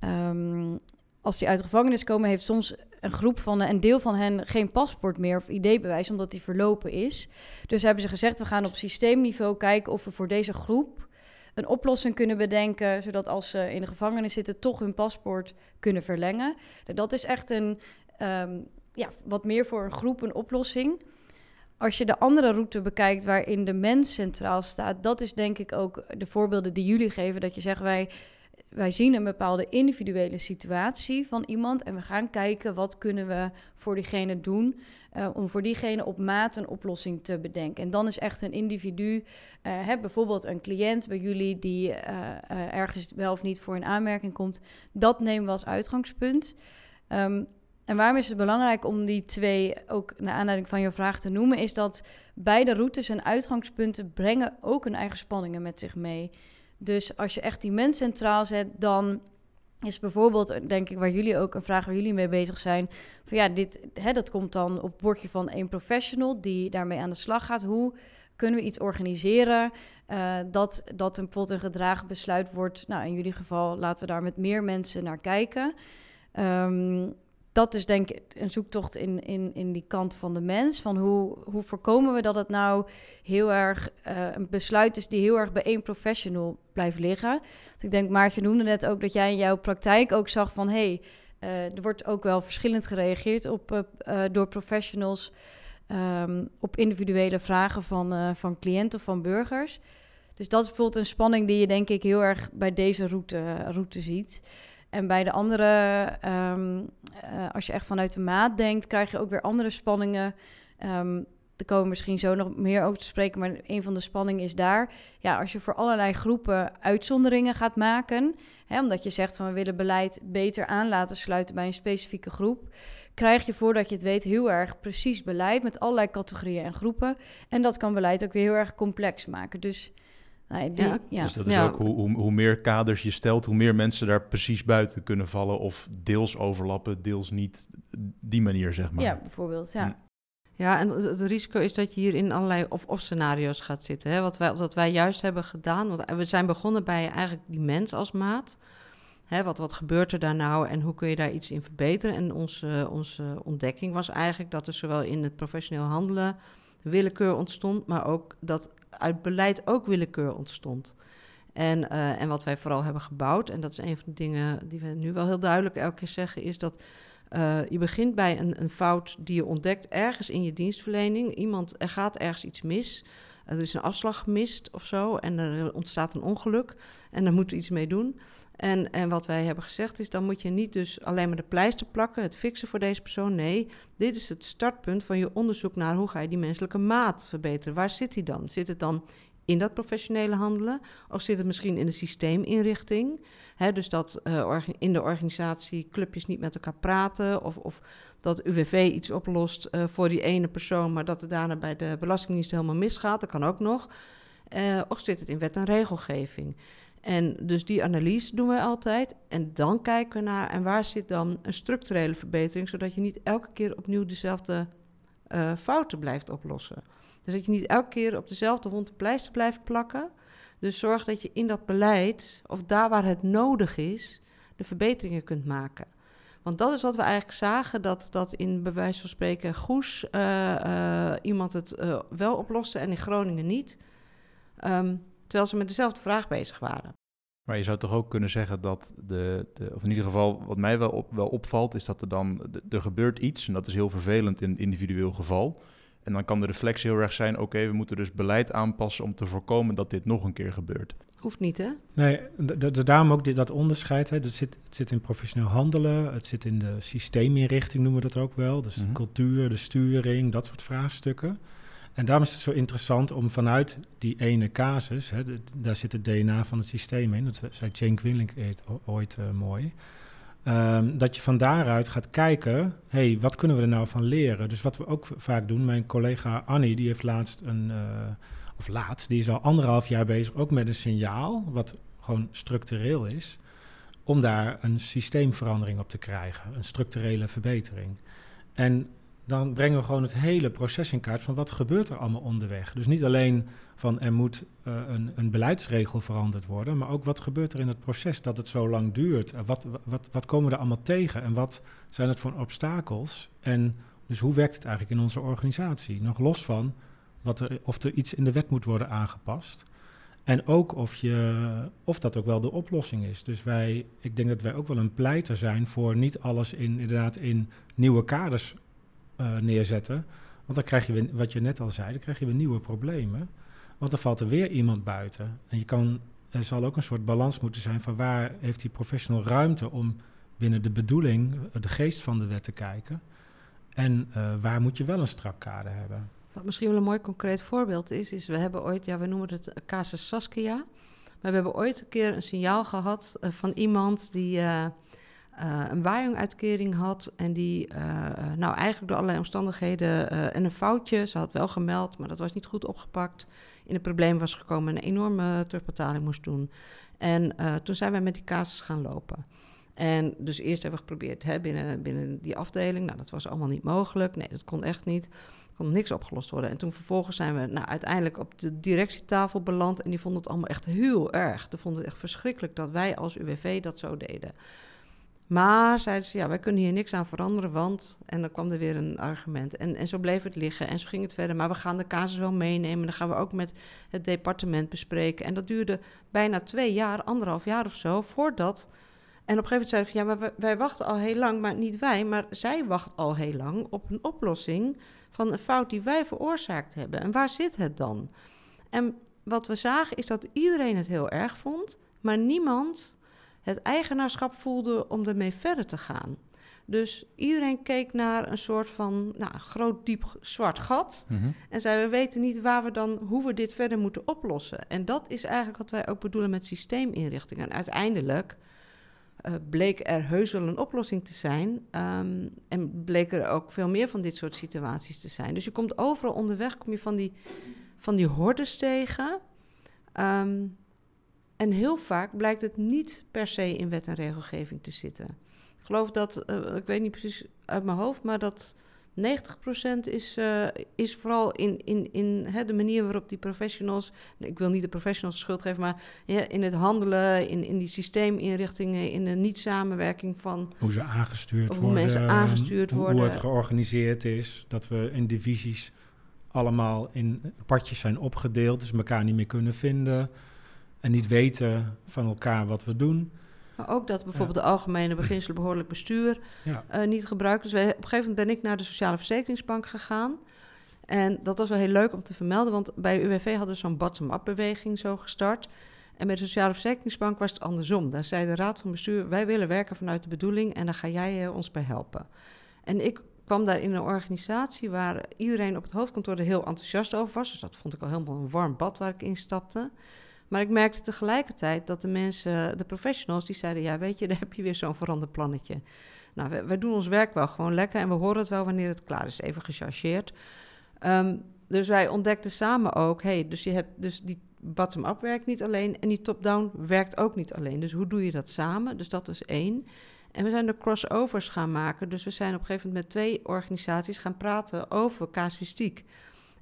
Um, als die uit de gevangenis komen, heeft soms een groep van een deel van hen geen paspoort meer of ID-bewijs, omdat die verlopen is. Dus hebben ze gezegd: we gaan op systeemniveau kijken of we voor deze groep een oplossing kunnen bedenken, zodat als ze in de gevangenis zitten, toch hun paspoort kunnen verlengen. Dat is echt een um, ja, wat meer voor een groep een oplossing. Als je de andere route bekijkt waarin de mens centraal staat, dat is denk ik ook de voorbeelden die jullie geven. Dat je zegt wij wij zien een bepaalde individuele situatie van iemand en we gaan kijken wat kunnen we voor diegene doen uh, om voor diegene op maat een oplossing te bedenken. En dan is echt een individu, uh, hè, bijvoorbeeld een cliënt bij jullie die uh, ergens wel of niet voor een aanmerking komt, dat nemen we als uitgangspunt. Um, en waarom is het belangrijk om die twee ook naar aanleiding van je vraag te noemen, is dat beide routes en uitgangspunten brengen ook hun eigen spanningen met zich mee. Dus als je echt die mens centraal zet, dan is bijvoorbeeld, denk ik, waar jullie ook een vraag waar jullie mee bezig zijn. Van ja, dit, hè, dat komt dan op het bordje van een professional die daarmee aan de slag gaat. Hoe kunnen we iets organiseren uh, dat, dat een, bijvoorbeeld een gedragen besluit wordt? Nou, in jullie geval laten we daar met meer mensen naar kijken. Um, dat is denk ik een zoektocht in, in, in die kant van de mens. Van hoe, hoe voorkomen we dat het nou heel erg uh, een besluit is die heel erg bij één professional blijft liggen. Ik denk, Maartje noemde net ook dat jij in jouw praktijk ook zag van hey, uh, er wordt ook wel verschillend gereageerd op, uh, door professionals um, op individuele vragen van, van cliënten of van burgers. Dus dat is bijvoorbeeld een spanning die je denk ik heel erg bij deze route, route ziet. En bij de andere, um, uh, als je echt vanuit de maat denkt, krijg je ook weer andere spanningen. Um, daar komen misschien zo nog meer over te spreken, maar een van de spanningen is daar. Ja, als je voor allerlei groepen uitzonderingen gaat maken, hè, omdat je zegt van we willen beleid beter aan laten sluiten bij een specifieke groep, krijg je voordat je het weet heel erg precies beleid met allerlei categorieën en groepen. En dat kan beleid ook weer heel erg complex maken. Dus Nee, die, Ja. ja. Dus dat is Ja. ook hoe, hoe, hoe meer kaders je stelt, hoe meer mensen daar precies buiten kunnen vallen of deels overlappen, deels niet. Die manier, zeg maar. ja, bijvoorbeeld. Ja. Hm. Ja, en het, risico is dat je hier in allerlei of-of scenario's gaat zitten. Hè? Wat, wij, wat wij juist hebben gedaan, want we zijn begonnen bij eigenlijk die mens als maat. Hè, wat, wat gebeurt er daar nou en hoe kun je daar iets in verbeteren? En onze, onze ontdekking was eigenlijk dat er zowel in het professioneel handelen willekeur ontstond, maar ook dat uit beleid ook willekeur ontstond. En, eh, en wat wij vooral hebben gebouwd, en dat is een van de dingen die we nu wel heel duidelijk elke keer zeggen, is dat eh, je begint bij een, een fout die je ontdekt ergens in je dienstverlening. Iemand, er gaat ergens iets mis. Er is een afslag gemist of zo en er ontstaat een ongeluk en daar moeten we iets mee doen. En, en wat wij hebben gezegd is, dan moet je niet dus alleen maar de pleister plakken, het fixen voor deze persoon. Nee, dit is het startpunt van je onderzoek naar hoe ga je die menselijke maat verbeteren. Waar zit die dan? Zit het dan in dat professionele handelen? Of zit het misschien in de systeeminrichting? Dus dat eh, in de organisatie clubjes niet met elkaar praten. Of, of dat UWV iets oplost eh, voor die ene persoon, maar dat het daarna bij de Belastingdienst helemaal misgaat. Dat kan ook nog. Eh, of zit het in wet en regelgeving? En dus die analyse doen wij altijd. En dan kijken we naar en waar zit dan een structurele verbetering, zodat je niet elke keer opnieuw dezelfde eh, fouten blijft oplossen. Dus dat je niet elke keer op dezelfde wond de pleister blijft plakken. Dus zorg dat je in dat beleid, of daar waar het nodig is, de verbeteringen kunt maken. Want dat is wat we eigenlijk zagen, dat, dat in bij wijze van spreken Goes eh, eh, iemand het wel oploste en in Groningen niet. Ehm, terwijl ze met dezelfde vraag bezig waren. Maar je zou toch ook kunnen zeggen dat de, de of in ieder geval wat mij wel, op, wel opvalt, is dat er dan, de- er gebeurt iets en dat is heel vervelend in een individueel geval. En dan kan de reflex heel erg zijn, oké, we moeten dus beleid aanpassen om te voorkomen dat dit nog een keer gebeurt. Hoeft niet, hè? Nee, daarom ook dit, dat onderscheid. Hè. Dat zit, het zit in professioneel handelen, het zit in de systeeminrichting, noemen we dat ook wel. Dus Mhm. de cultuur, de sturing, dat soort vraagstukken. En daarom is het zo interessant om vanuit die ene casus, hè, daar zit het DNA van het systeem in, dat zei Jane Quinlink ooit eh, mooi, Ehm, dat je van daaruit gaat kijken, hey, wat kunnen we er nou van leren? Dus wat we ook vaak doen, mijn collega Annie, die heeft laatst een, eh, of laatst, die is al anderhalf jaar bezig, ook met een signaal, wat gewoon structureel is, om daar een systeemverandering op te krijgen, een structurele verbetering. En dan brengen we gewoon het hele proces in kaart van wat gebeurt er allemaal onderweg. Dus niet alleen van er moet eh, een, een beleidsregel veranderd worden, maar ook wat gebeurt er in het proces dat het zo lang duurt. Eh, Wat, wat, wat komen we er allemaal tegen en wat zijn het voor obstakels? En dus hoe werkt het eigenlijk in onze organisatie? Nog los van wat er, of er iets in de wet moet worden aangepast. En ook of, je, of dat ook wel de oplossing is. Dus wij, ik denk dat wij ook wel een pleiter zijn voor niet alles in, inderdaad in nieuwe kaders neerzetten. Want dan krijg je, wat je net al zei, dan krijg je weer nieuwe problemen. Want dan valt er weer iemand buiten. En je kan, er zal ook een soort balans moeten zijn van waar heeft die professional ruimte om binnen de bedoeling, eh, de geest van de wet te kijken. En eh, waar moet je wel een strak kader hebben. Wat misschien wel een mooi concreet voorbeeld is, is we hebben ooit, ja, we noemen het casus Saskia. Maar we hebben ooit een keer een signaal gehad eh, van iemand die eh, eh, een waaijong-uitkering had. En die, eh, nou eigenlijk door allerlei omstandigheden eh, en een foutje, ze had wel gemeld, maar dat was niet goed opgepakt, in een probleem was gekomen en een enorme terugbetaling moest doen. En toen zijn wij met die casus gaan lopen. En dus eerst hebben we geprobeerd hè, binnen, binnen die afdeling. Nou, dat was allemaal niet mogelijk. Nee, dat kon echt niet. Er kon niks opgelost worden. En toen vervolgens zijn we nou, uiteindelijk op de directietafel beland. En die vonden het allemaal echt heel erg. Die vonden het echt verschrikkelijk dat wij als UWV dat zo deden. Maar zeiden ze, ja, wij kunnen hier niks aan veranderen, want... En dan kwam er weer een argument. En, en zo bleef het liggen en zo ging het verder. Maar we gaan de casus wel meenemen. Dan gaan we ook met het departement bespreken. En dat duurde bijna twee jaar, anderhalf jaar of zo, voordat... En op een gegeven moment zeiden we, ja, maar wij, wij wachten al heel lang, maar niet wij, maar zij wacht al heel lang op een oplossing van een fout die wij veroorzaakt hebben. En waar zit het dan? En wat we zagen is dat iedereen het heel erg vond, maar niemand het eigenaarschap voelde om ermee verder te gaan. Dus iedereen keek naar een soort van nou, groot, diep zwart gat. En zei, we weten niet waar we dan, hoe we dit verder moeten oplossen. En dat is eigenlijk wat wij ook bedoelen met systeeminrichting. En uiteindelijk uh, bleek er heus wel een oplossing te zijn. Um, en bleek er ook veel meer van dit soort situaties te zijn. Dus je komt overal onderweg, kom je van die, van die hordes tegen. Um, en heel vaak blijkt het niet per se in wet en regelgeving te zitten. Ik geloof dat, uh, ik weet niet precies uit mijn hoofd, maar dat 90% is, uh, is vooral in, in, in hè, de manier waarop die professionals, ik wil niet de professionals schuld geven, maar ja, in het handelen, in, in die systeeminrichtingen, in de niet-samenwerking van. Hoe ze aangestuurd hoe worden. mensen aangestuurd hoe, worden. Hoe het georganiseerd is. Dat we in divisies allemaal in partjes zijn opgedeeld, dus elkaar niet meer kunnen vinden. En niet weten van elkaar wat we doen. Maar ook dat bijvoorbeeld de algemene beginselen behoorlijk bestuur Ja. uh, niet gebruikt. Dus wij, op een gegeven moment ben ik naar de Sociale Verzekeringsbank gegaan. En dat was wel heel leuk om te vermelden, want bij UWV hadden we zo'n bottom-up beweging zo gestart. En bij de Sociale Verzekeringsbank was het andersom. Daar zei de Raad van Bestuur, wij willen werken vanuit de bedoeling en daar ga jij uh, ons bij helpen. En ik kwam daar in een organisatie waar iedereen op het hoofdkantoor er heel enthousiast over was. Dus dat vond ik al helemaal een warm bad waar ik instapte. Maar ik merkte tegelijkertijd dat de mensen, de professionals, die zeiden: Ja, weet je, daar heb je weer zo'n veranderd plannetje. Nou, wij, doen ons werk wel gewoon lekker en we horen het wel wanneer het klaar is, even gechargeerd. Um, dus wij ontdekten samen ook: hey, dus je hebt dus die bottom-up werkt niet alleen en die top-down werkt ook niet alleen. Dus hoe doe je dat samen? Dus dat is één. En we zijn de crossovers gaan maken. Dus we zijn op een gegeven moment met twee organisaties gaan praten over casuïstiek.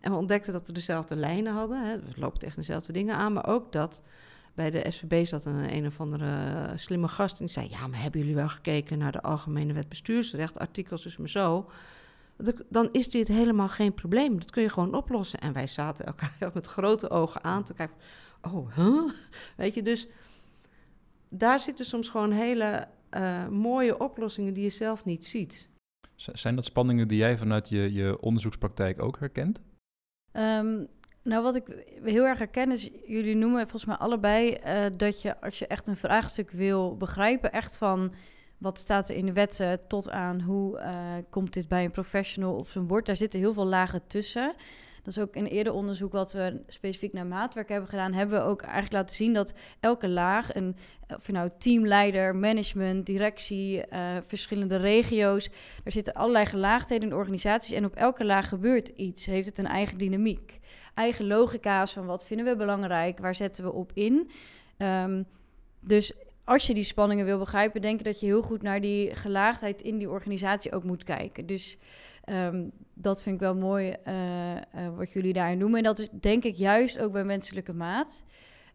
En we ontdekten dat we dezelfde lijnen hadden. Hè. We lopen tegen dezelfde dingen aan. Maar ook dat bij de SVB zat een, een of andere slimme gast. En die zei: Ja, maar hebben jullie wel gekeken naar de Algemene Wet Bestuursrecht, artikels dus maar zo? Dan is dit helemaal geen probleem. Dat kun je gewoon oplossen. En wij zaten elkaar met grote ogen aan te kijken. Oh, huh? Weet je, dus daar zitten soms gewoon hele uh, mooie oplossingen die je zelf niet ziet. Zijn dat spanningen die jij vanuit je, je onderzoekspraktijk ook herkent? Um, nou, wat ik heel erg herken is, jullie noemen volgens mij allebei uh, dat je als je echt een vraagstuk wil begrijpen, echt van wat staat er in de wetten tot aan hoe uh, komt dit bij een professional op zijn bord, daar zitten heel veel lagen tussen. Dat is ook in eerder onderzoek wat we specifiek naar maatwerk hebben gedaan, hebben we ook eigenlijk laten zien dat elke laag, een, of je nou teamleider, management, directie, uh, verschillende regio's, er zitten allerlei gelaagdheden in organisaties en op elke laag gebeurt iets. Heeft het een eigen dynamiek, eigen logica's van wat vinden we belangrijk, waar zetten we op in. Um, dus als je die spanningen wil begrijpen, denk ik dat je heel goed naar die gelaagdheid in die organisatie ook moet kijken. Dus um, dat vind ik wel mooi uh, uh, wat jullie daarin noemen. En dat is denk ik juist ook bij menselijke maat.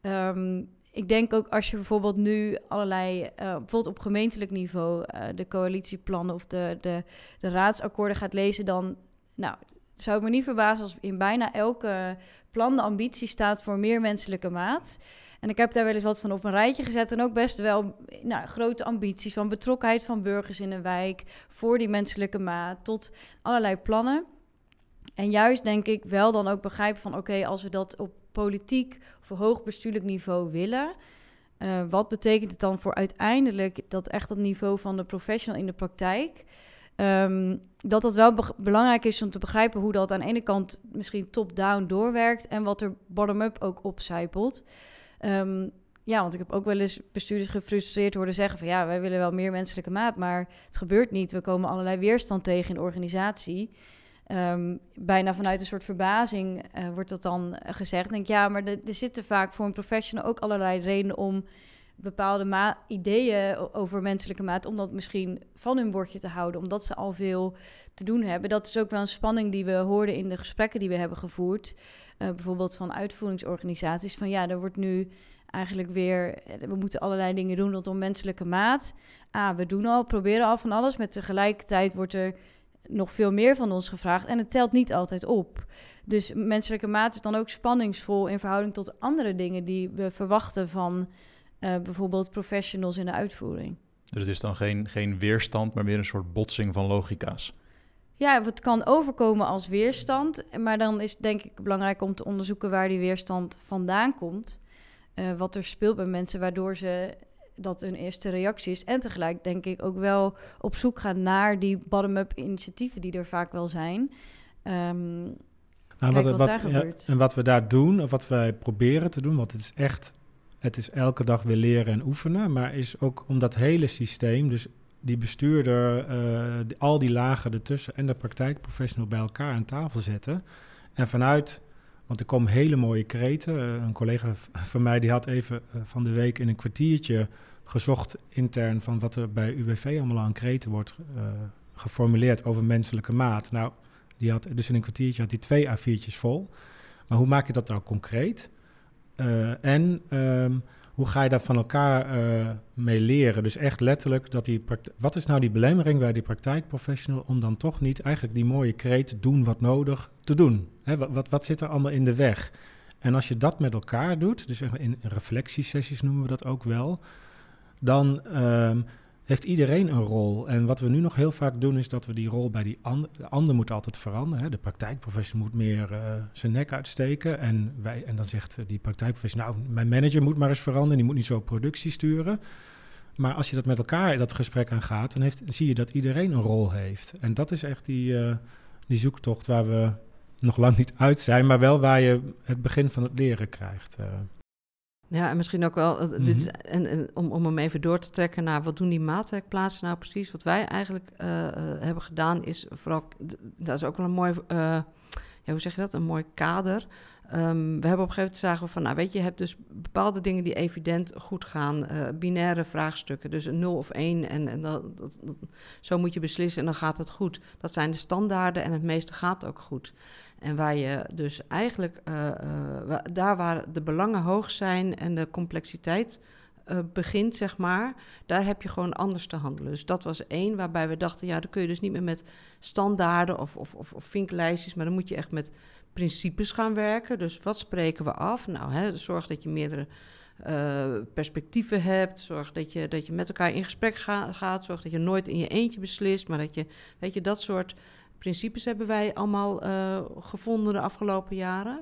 Um, ik denk ook als je bijvoorbeeld nu allerlei, uh, bijvoorbeeld op gemeentelijk niveau, de coalitieplannen of de, de, de raadsakkoorden gaat lezen, dan nou, zou ik me niet verbazen als in bijna elke plan de ambitie staat voor meer menselijke maat. En ik heb daar wel eens wat van op een rijtje gezet. En ook best wel nou, grote ambities van betrokkenheid van burgers in een wijk. Voor die menselijke maat. Tot allerlei plannen. En juist denk ik wel dan ook begrijpen van... oké, als we dat op politiek of hoog bestuurlijk niveau willen... Uh, wat betekent het dan voor uiteindelijk dat echt dat niveau van de professional in de praktijk... Um, dat dat wel be belangrijk is om te begrijpen hoe dat aan de ene kant misschien top-down doorwerkt en wat er bottom-up ook opcijpelt. Um, ja, want ik heb ook wel eens bestuurders gefrustreerd horen zeggen van ja, wij willen wel meer menselijke maat, maar het gebeurt niet. We komen allerlei weerstand tegen in de organisatie. Um, bijna vanuit een soort verbazing uh, wordt dat dan gezegd. Denk ja, maar er zitten vaak voor een professional ook allerlei redenen om bepaalde ideeën over menselijke maat, om dat misschien van hun bordje te houden, omdat ze al veel te doen hebben. Dat is ook wel een spanning die we hoorden in de gesprekken die we hebben gevoerd. Uh, bijvoorbeeld van uitvoeringsorganisaties. Van ja, er wordt nu eigenlijk weer. We moeten allerlei dingen doen rondom menselijke maat. Ah, we doen al, proberen al van alles. Maar tegelijkertijd wordt er nog veel meer van ons gevraagd. En het telt niet altijd op. Dus menselijke maat is dan ook spanningsvol in verhouding tot andere dingen die we verwachten van uh, bijvoorbeeld professionals in de uitvoering. Dus het is dan geen, geen weerstand, maar meer een soort botsing van logica's. Ja, het kan overkomen als weerstand. Maar dan is denk ik belangrijk om te onderzoeken waar die weerstand vandaan komt. Uh, wat er speelt bij mensen, waardoor ze dat een eerste reactie is. En tegelijk denk ik ook wel op zoek gaan naar die bottom-up initiatieven die er vaak wel zijn. Ehm, Nou, wat, wat wat- daar ja, gebeurt. en wat we daar doen, of wat wij proberen te doen, want het is echt, het is elke dag weer leren en oefenen, maar is ook om dat hele systeem, dus die bestuurder, eh, die- al die lagen ertussen en de praktijkprofessional bij elkaar aan tafel zetten. En vanuit, want er komen hele mooie kreten. Eh, een collega van mij die had even eh, van de week in een kwartiertje gezocht intern van wat er bij UWV allemaal aan kreten wordt geformuleerd over menselijke maat. Nou, die had, dus in een kwartiertje had hij twee A4'tjes vol. Maar hoe maak je dat nou concreet? Eh, en ehm, hoe ga je daar van elkaar eh, mee leren? Dus echt letterlijk, dat die wat is nou die belemmering bij die praktijkprofessional om dan toch niet eigenlijk die mooie kreet doen wat nodig te doen? Hè, wat, wat, zit er allemaal in de weg? En als je dat met elkaar doet, dus in reflectiesessies noemen we dat ook wel, dan ehm, heeft iedereen een rol. En wat we nu nog heel vaak doen, is dat we die rol bij die ander, de ander moet altijd veranderen. Hè. De praktijkprofessional moet meer eh, zijn nek uitsteken. En, wij, en dan zegt eh, die praktijkprofessional, nou, mijn manager moet maar eens veranderen, die moet niet zo productie sturen. Maar als je dat met elkaar dat gesprek aangaat, dan heeft, zie je dat iedereen een rol heeft. En dat is echt die, eh, die zoektocht waar we nog lang niet uit zijn, maar wel waar je het begin van het leren krijgt. Ja, en misschien ook wel, eh, dit is, Mhm. en, en om, om hem even door te trekken naar wat doen die maatwerkplaatsen nou precies. Wat wij eigenlijk eh, eh, hebben gedaan is vooral, dat is ook wel een mooi, ja, hoe zeg je dat, een mooi kader. Ehm, we hebben op een gegeven moment zagen van, nou weet je, je hebt dus bepaalde dingen die evident goed gaan, eh, binaire vraagstukken, dus een 0 of 1 en, en dat, dat, zo moet je beslissen en dan gaat het goed. Dat zijn de standaarden en het meeste gaat ook goed. En waar je dus eigenlijk, eh, eh, daar waar de belangen hoog zijn en de complexiteit begint, zeg maar, daar heb je gewoon anders te handelen. Dus dat was één waarbij we dachten, ja, dan kun je dus niet meer met standaarden of, of, of, of vinklijstjes, maar dan moet je echt met principes gaan werken. Dus wat spreken we af? Nou, hè, zorg dat je meerdere eh, perspectieven hebt. Zorg dat je, dat je met elkaar in gesprek ga- gaat. Zorg dat je nooit in je eentje beslist, maar dat je, weet je, dat soort principes hebben wij allemaal eh, gevonden de afgelopen jaren.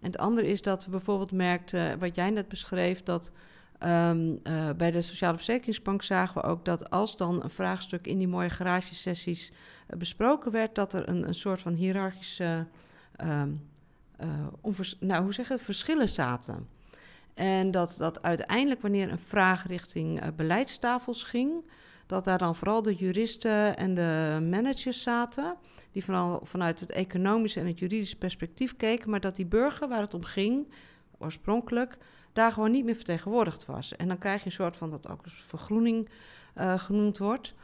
En het andere is dat we bijvoorbeeld merkten, wat jij net beschreef, dat ehm, eh, bij de Sociale Verzekeringsbank zagen we ook dat als dan een vraagstuk in die mooie garagesessies besproken werd, dat er een, een soort van hiërarchische, ehm, eh, nou hoe zeg het, verschillen zaten. En dat, dat uiteindelijk wanneer een vraag richting eh, beleidstafels ging, dat daar dan vooral de juristen en de managers zaten, die vooral vanuit het economische en het juridische perspectief keken, maar dat die burger waar het om ging, oorspronkelijk, daar gewoon niet meer vertegenwoordigd was. En dan krijg je een soort van dat ook als vergroening eh, genoemd wordt.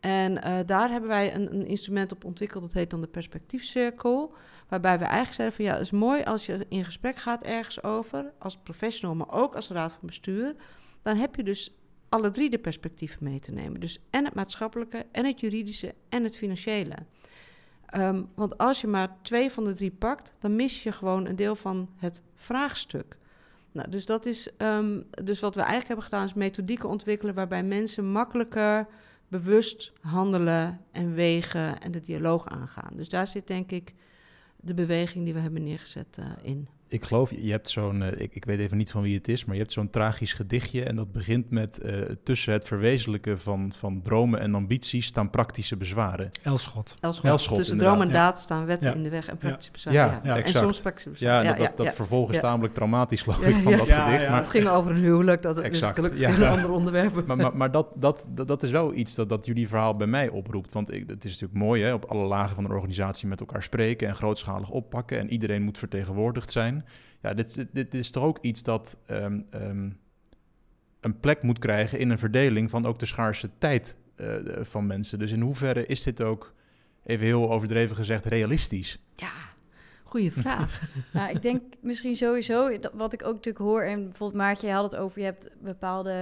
En daar hebben wij een, een instrument op ontwikkeld, dat heet dan de perspectiefcirkel. Waarbij we eigenlijk zeiden van ja, het is mooi als je in gesprek gaat ergens over, als professional, maar ook als raad van bestuur. Dan heb je dus alle drie de perspectieven mee te nemen. Dus en het maatschappelijke, en het juridische, en het financiële. Ehm, want als je maar twee van de drie pakt, dan mis je gewoon een deel van het vraagstuk. Nou, dus dat is ehm, dus wat we eigenlijk hebben gedaan, is methodieken ontwikkelen waarbij mensen makkelijker bewust handelen en wegen en de dialoog aangaan. Dus daar zit denk ik de beweging die we hebben neergezet eh, in. Ik geloof, je hebt zo'n, eh, ik, ik weet even niet van wie het is, maar je hebt zo'n tragisch gedichtje en dat begint met eh, tussen het verwezenlijken van, van dromen en ambities staan praktische bezwaren. Elschot. Elschot. Elschot, Tussen inderdaad, droom en ja. daad staan wetten Ja. in de weg en praktische Ja, bezwaren. ja, En exact. soms praktische Ja, bezwaren. en dat, dat, vervolg is ja. tamelijk traumatisch, geloof Ja, ik, van ja. dat Ja, gedicht. ja. Maar, Het ging over een huwelijk, dat is Exact. gelukkig Ja. een ander onderwerp. maar, maar, maar dat, dat, dat, dat is wel iets dat, dat jullie verhaal bij mij oproept. Want ik, het is natuurlijk mooi, hè, op alle lagen van een organisatie met elkaar spreken en grootschalig oppakken. En iedereen moet vertegenwoordigd zijn. Ja, dit, dit, dit is toch ook iets dat ehm, ehm, een plek moet krijgen in een verdeling van ook de schaarse tijd eh, van mensen. Dus in hoeverre is dit ook, even heel overdreven gezegd, realistisch? Ja, goede vraag. Nou, ik denk misschien sowieso, wat ik ook natuurlijk hoor, en bijvoorbeeld Maartje, je had het over, je hebt bepaalde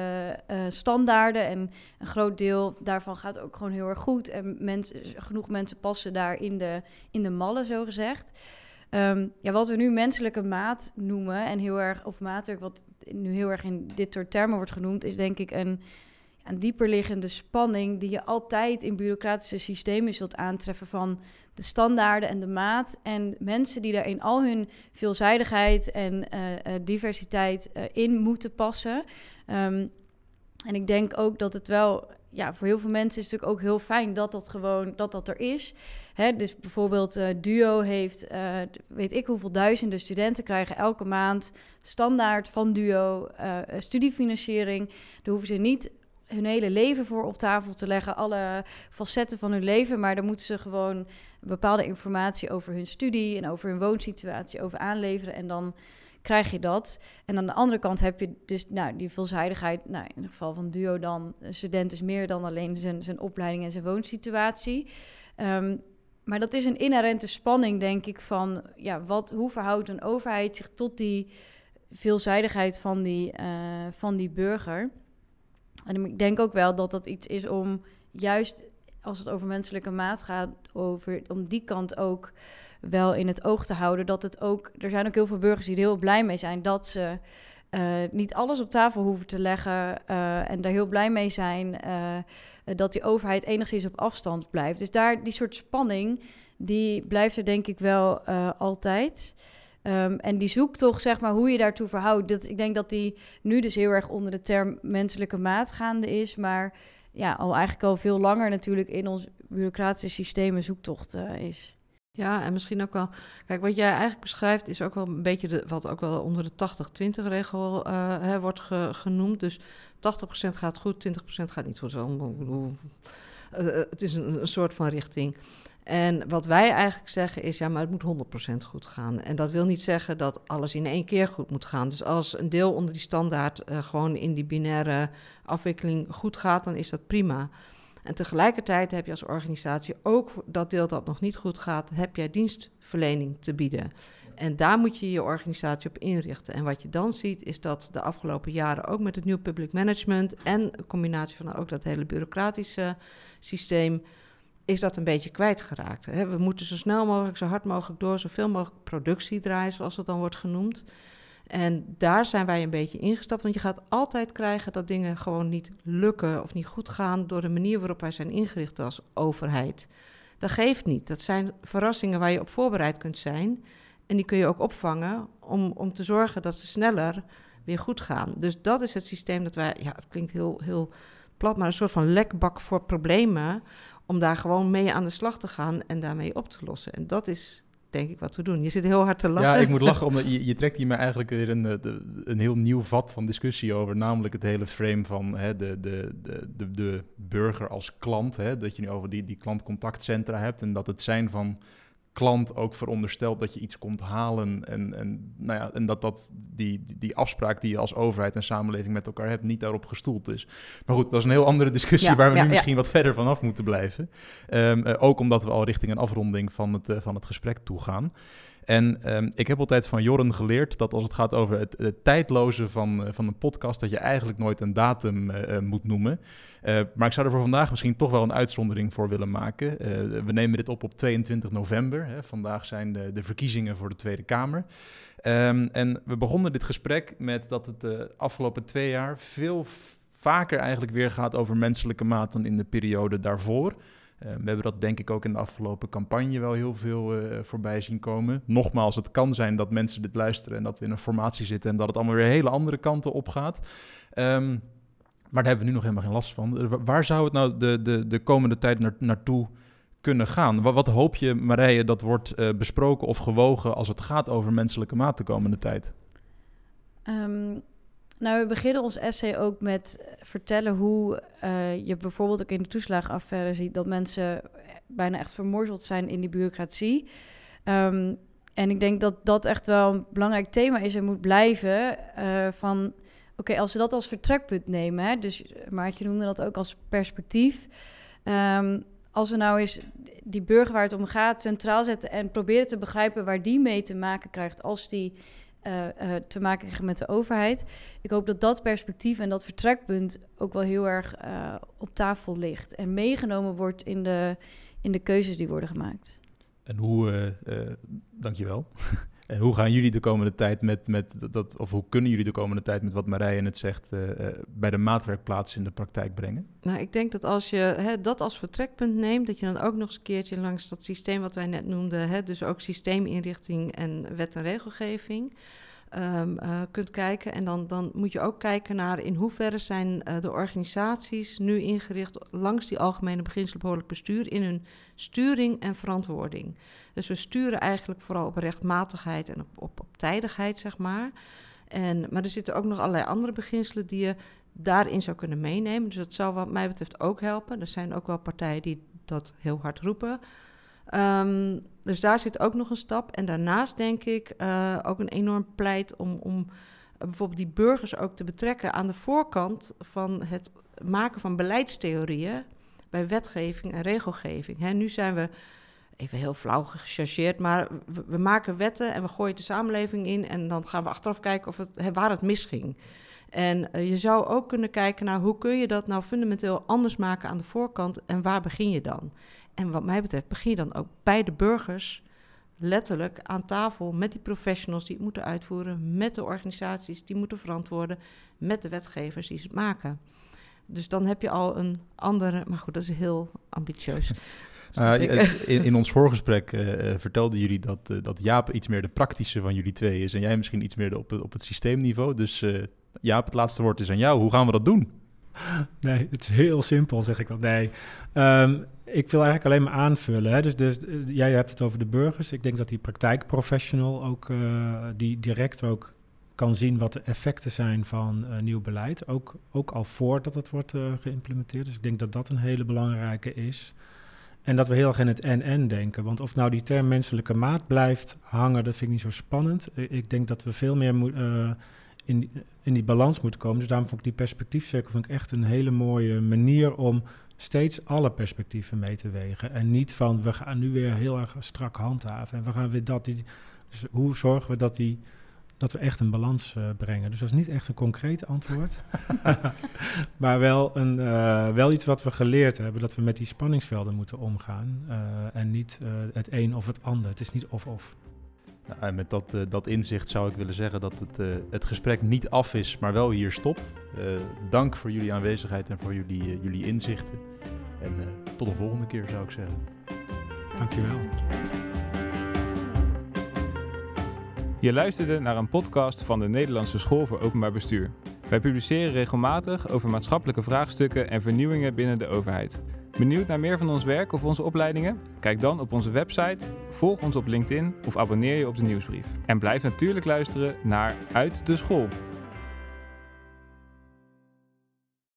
eh, standaarden en een groot deel daarvan gaat ook gewoon heel erg goed. En mensen, genoeg mensen passen daar in de, in de mallen, zo gezegd. Ehm, ja, wat we nu menselijke maat noemen en heel erg, of maatwerk, wat nu heel erg in dit soort termen wordt genoemd, is denk ik een, een dieperliggende spanning die je altijd in bureaucratische systemen zult aantreffen van de standaarden en de maat. En mensen die daar in al hun veelzijdigheid en eh, eh, diversiteit eh, in moeten passen. Ehm, En ik denk ook dat het wel ja, voor heel veel mensen is het natuurlijk ook heel fijn dat dat gewoon dat dat er is. Hè, dus bijvoorbeeld uh, Duo heeft, uh, weet ik hoeveel duizenden studenten krijgen elke maand standaard van Duo uh, studiefinanciering. Daar hoeven ze niet hun hele leven voor op tafel te leggen, alle facetten van hun leven, maar dan moeten ze gewoon bepaalde informatie over hun studie en over hun woonsituatie over aanleveren en dan krijg je dat. En aan de andere kant heb je dus nou, die veelzijdigheid. Nou, in het geval van Duo dan, een student is meer dan alleen zijn, zijn opleiding en zijn woonsituatie. Um, maar dat is een inherente spanning, denk ik, van ja, wat, hoe verhoudt een overheid zich tot die veelzijdigheid van die, uh, van die burger? En ik denk ook wel dat dat iets is om juist als het over menselijke maat gaat, over, om die kant ook wel in het oog te houden. Dat het ook, er zijn ook heel veel burgers die er heel blij mee zijn dat ze uh, niet alles op tafel hoeven te leggen uh, en daar heel blij mee zijn uh, dat die overheid enigszins op afstand blijft. Dus daar die soort spanning, die blijft er denk ik wel altijd. Um, en die zoektocht, zeg maar, hoe je daartoe verhoudt. Dat, ik denk dat die nu dus heel erg onder de term menselijke maat gaande is, maar ja, al eigenlijk al veel langer natuurlijk in ons bureaucratische systeem een zoektocht is. Ja, en misschien ook wel. Kijk, wat jij eigenlijk beschrijft is ook wel een beetje de, wat ook wel onder de 80-20 regel uh, wordt ge, genoemd. Dus 80% gaat goed, 20% gaat niet goed. Zo, uh, het is een, soort van richting. En wat wij eigenlijk zeggen is, ja, maar het moet 100% goed gaan. En dat wil niet zeggen dat alles in één keer goed moet gaan. Dus als een deel onder die standaard uh, gewoon in die binaire afwikkeling goed gaat, dan is dat prima. En tegelijkertijd heb je als organisatie ook dat deel dat nog niet goed gaat, heb jij dienstverlening te bieden. En daar moet je je organisatie op inrichten. En wat je dan ziet, is dat de afgelopen jaren ook met het nieuw public management en een combinatie van ook dat hele bureaucratische systeem, is dat een beetje kwijtgeraakt. We moeten zo snel mogelijk, zo hard mogelijk door, zoveel mogelijk productie draaien, zoals het dan wordt genoemd. En daar zijn wij een beetje ingestapt. Want je gaat altijd krijgen dat dingen gewoon niet lukken of niet goed gaan door de manier waarop wij zijn ingericht als overheid. Dat geeft niet. Dat zijn verrassingen waar je op voorbereid kunt zijn. En die kun je ook opvangen om, om te zorgen dat ze sneller weer goed gaan. Dus dat is het systeem dat wij, ja, het klinkt heel, heel plat, maar een soort van lekbak voor problemen. Om daar gewoon mee aan de slag te gaan en daarmee op te lossen. En dat is denk ik wat we doen. Je zit heel hard te lachen. Ja, ik moet lachen, omdat je, je trekt hier me eigenlijk weer een, eh, een heel nieuw vat van discussie over. Namelijk het hele frame van hè, de, de, de, de, burger als klant. Hè, dat je nu over die, die klantcontactcentra hebt en dat het zijn van klant ook veronderstelt dat je iets komt halen. En, en, nou ja, en dat, dat die, die afspraak die je als overheid en samenleving met elkaar hebt, niet daarop gestoeld is. Maar goed, dat is een heel andere discussie waar we nu misschien wat verder vanaf moeten blijven. Um, uh, ook omdat we al richting een afronding van het, uh, van het gesprek toe gaan. En um, ik heb altijd van Jorren geleerd dat als het gaat over het, tijdloze van, uh, van een podcast, dat je eigenlijk nooit een datum uh, moet noemen. Maar ik zou er voor vandaag misschien toch wel een uitzondering voor willen maken. we nemen dit op op 22 november. Hè. Vandaag zijn de, de, verkiezingen voor de Tweede Kamer. Um, en we begonnen dit gesprek met dat het de afgelopen twee jaar veel vaker eigenlijk weer gaat over menselijke maat dan in de periode daarvoor. Uh, we hebben dat denk ik ook in de afgelopen campagne wel heel veel uh, voorbij zien komen. Nogmaals, het kan zijn dat mensen dit luisteren en dat we in een formatie zitten en dat het allemaal weer hele andere kanten op gaat. Um, maar daar hebben we nu nog helemaal geen last van. Uh, waar zou het nou de, de, de komende tijd naar, naartoe kunnen gaan? Wat, hoop je, Marije, dat wordt besproken of gewogen als het gaat over menselijke maat de komende tijd? Um nou, we beginnen ons essay ook met vertellen hoe uh, je bijvoorbeeld ook in de toeslagenaffaire ziet dat mensen bijna echt vermorzeld zijn in die bureaucratie. Um, en ik denk dat dat echt wel een belangrijk thema is en moet blijven. Uh, van oké, als we dat als vertrekpunt nemen, hè, dus Maartje noemde dat ook als perspectief. Um, als we nou eens die burger waar het om gaat centraal zetten en proberen te begrijpen waar die mee te maken krijgt als die uh, uh, te maken krijgen met de overheid. Ik hoop dat dat perspectief en dat vertrekpunt ook wel heel erg uh, op tafel ligt en meegenomen wordt in de, in de keuzes die worden gemaakt. En hoe, dankjewel. en hoe gaan jullie de komende tijd met, met dat, of hoe kunnen jullie de komende tijd met wat Marije net zegt, bij de maatwerkplaats in de praktijk brengen? Nou, ik denk dat als je hè, dat als vertrekpunt neemt, dat je dan ook nog eens een keertje langs dat systeem wat wij net noemden, hè, dus ook systeeminrichting en wet en regelgeving, ehm, eh, kunt kijken. En dan, dan moet je ook kijken naar in hoeverre zijn eh, de organisaties nu ingericht langs die algemene beginselen behoorlijk bestuur in hun sturing en verantwoording. Dus we sturen eigenlijk vooral op rechtmatigheid en op, op, op tijdigheid, zeg maar. En, maar er zitten ook nog allerlei andere beginselen die je daarin zou kunnen meenemen. Dus dat zou wat mij betreft ook helpen. Er zijn ook wel partijen die dat heel hard roepen. Um, dus daar zit ook nog een stap. En daarnaast denk ik uh, ook een enorm pleit om, om bijvoorbeeld die burgers ook te betrekken aan de voorkant van het maken van beleidstheorieën bij wetgeving en regelgeving. Nu zijn we even heel flauw gechargeerd, maar we, maken wetten en we gooien de samenleving in en dan gaan we achteraf kijken of het, waar het misging. En uh, je zou ook kunnen kijken naar hoe kun je dat nou fundamenteel anders maken aan de voorkant en waar begin je dan? En wat mij betreft begin je dan ook bij de burgers letterlijk aan tafel met die professionals die het moeten uitvoeren, met de organisaties die moeten verantwoorden, met de wetgevers die het maken. Dus dan heb je al een andere, maar goed, dat is heel ambitieus. Uh, in, in, ons voorgesprek uh, vertelden jullie dat, uh, dat Jaap iets meer de praktische van jullie twee is en jij misschien iets meer de, op, op het systeemniveau. Dus Jaap, het laatste woord is aan jou. Hoe gaan we dat doen? Nee, het is heel simpel, zeg ik dan. Nee, um, ik wil eigenlijk alleen maar aanvullen. Hè. Dus, dus jij hebt het over de burgers. Ik denk dat die praktijkprofessional ook, die direct ook kan zien wat de effecten zijn van uh, nieuw beleid. Ook, ook al voordat het wordt geïmplementeerd. Dus ik denk dat dat een hele belangrijke is. En dat we heel erg in het en-en denken. Want of nou die term menselijke maat blijft hangen, dat vind ik niet zo spannend. Ik denk dat we veel meer uh, in, in die balans moeten komen. Dus daarom vond ik die perspectiefcirkel vind ik echt een hele mooie manier om steeds alle perspectieven mee te wegen. En niet van we gaan nu weer heel erg strak handhaven. En we gaan weer dat. Die, dus hoe zorgen we dat die dat we echt een balans uh, brengen. Dus dat is niet echt een concreet antwoord. maar wel, een, uh, wel iets wat we geleerd hebben, dat we met die spanningsvelden moeten omgaan. Uh, en niet het een of het ander. Het is niet of-of. Nou, en met dat, dat inzicht zou ik willen zeggen dat het, het gesprek niet af is, maar wel hier stopt. dank voor jullie aanwezigheid en voor jullie, jullie inzichten. En tot de volgende keer zou ik zeggen. Dankjewel. Je luisterde naar een podcast van de Nederlandse School voor Openbaar Bestuur. Wij publiceren regelmatig over maatschappelijke vraagstukken en vernieuwingen binnen de overheid. Benieuwd naar meer van ons werk of onze opleidingen? Kijk dan op onze website, volg ons op LinkedIn of abonneer je op de nieuwsbrief. En blijf natuurlijk luisteren naar Uit de School.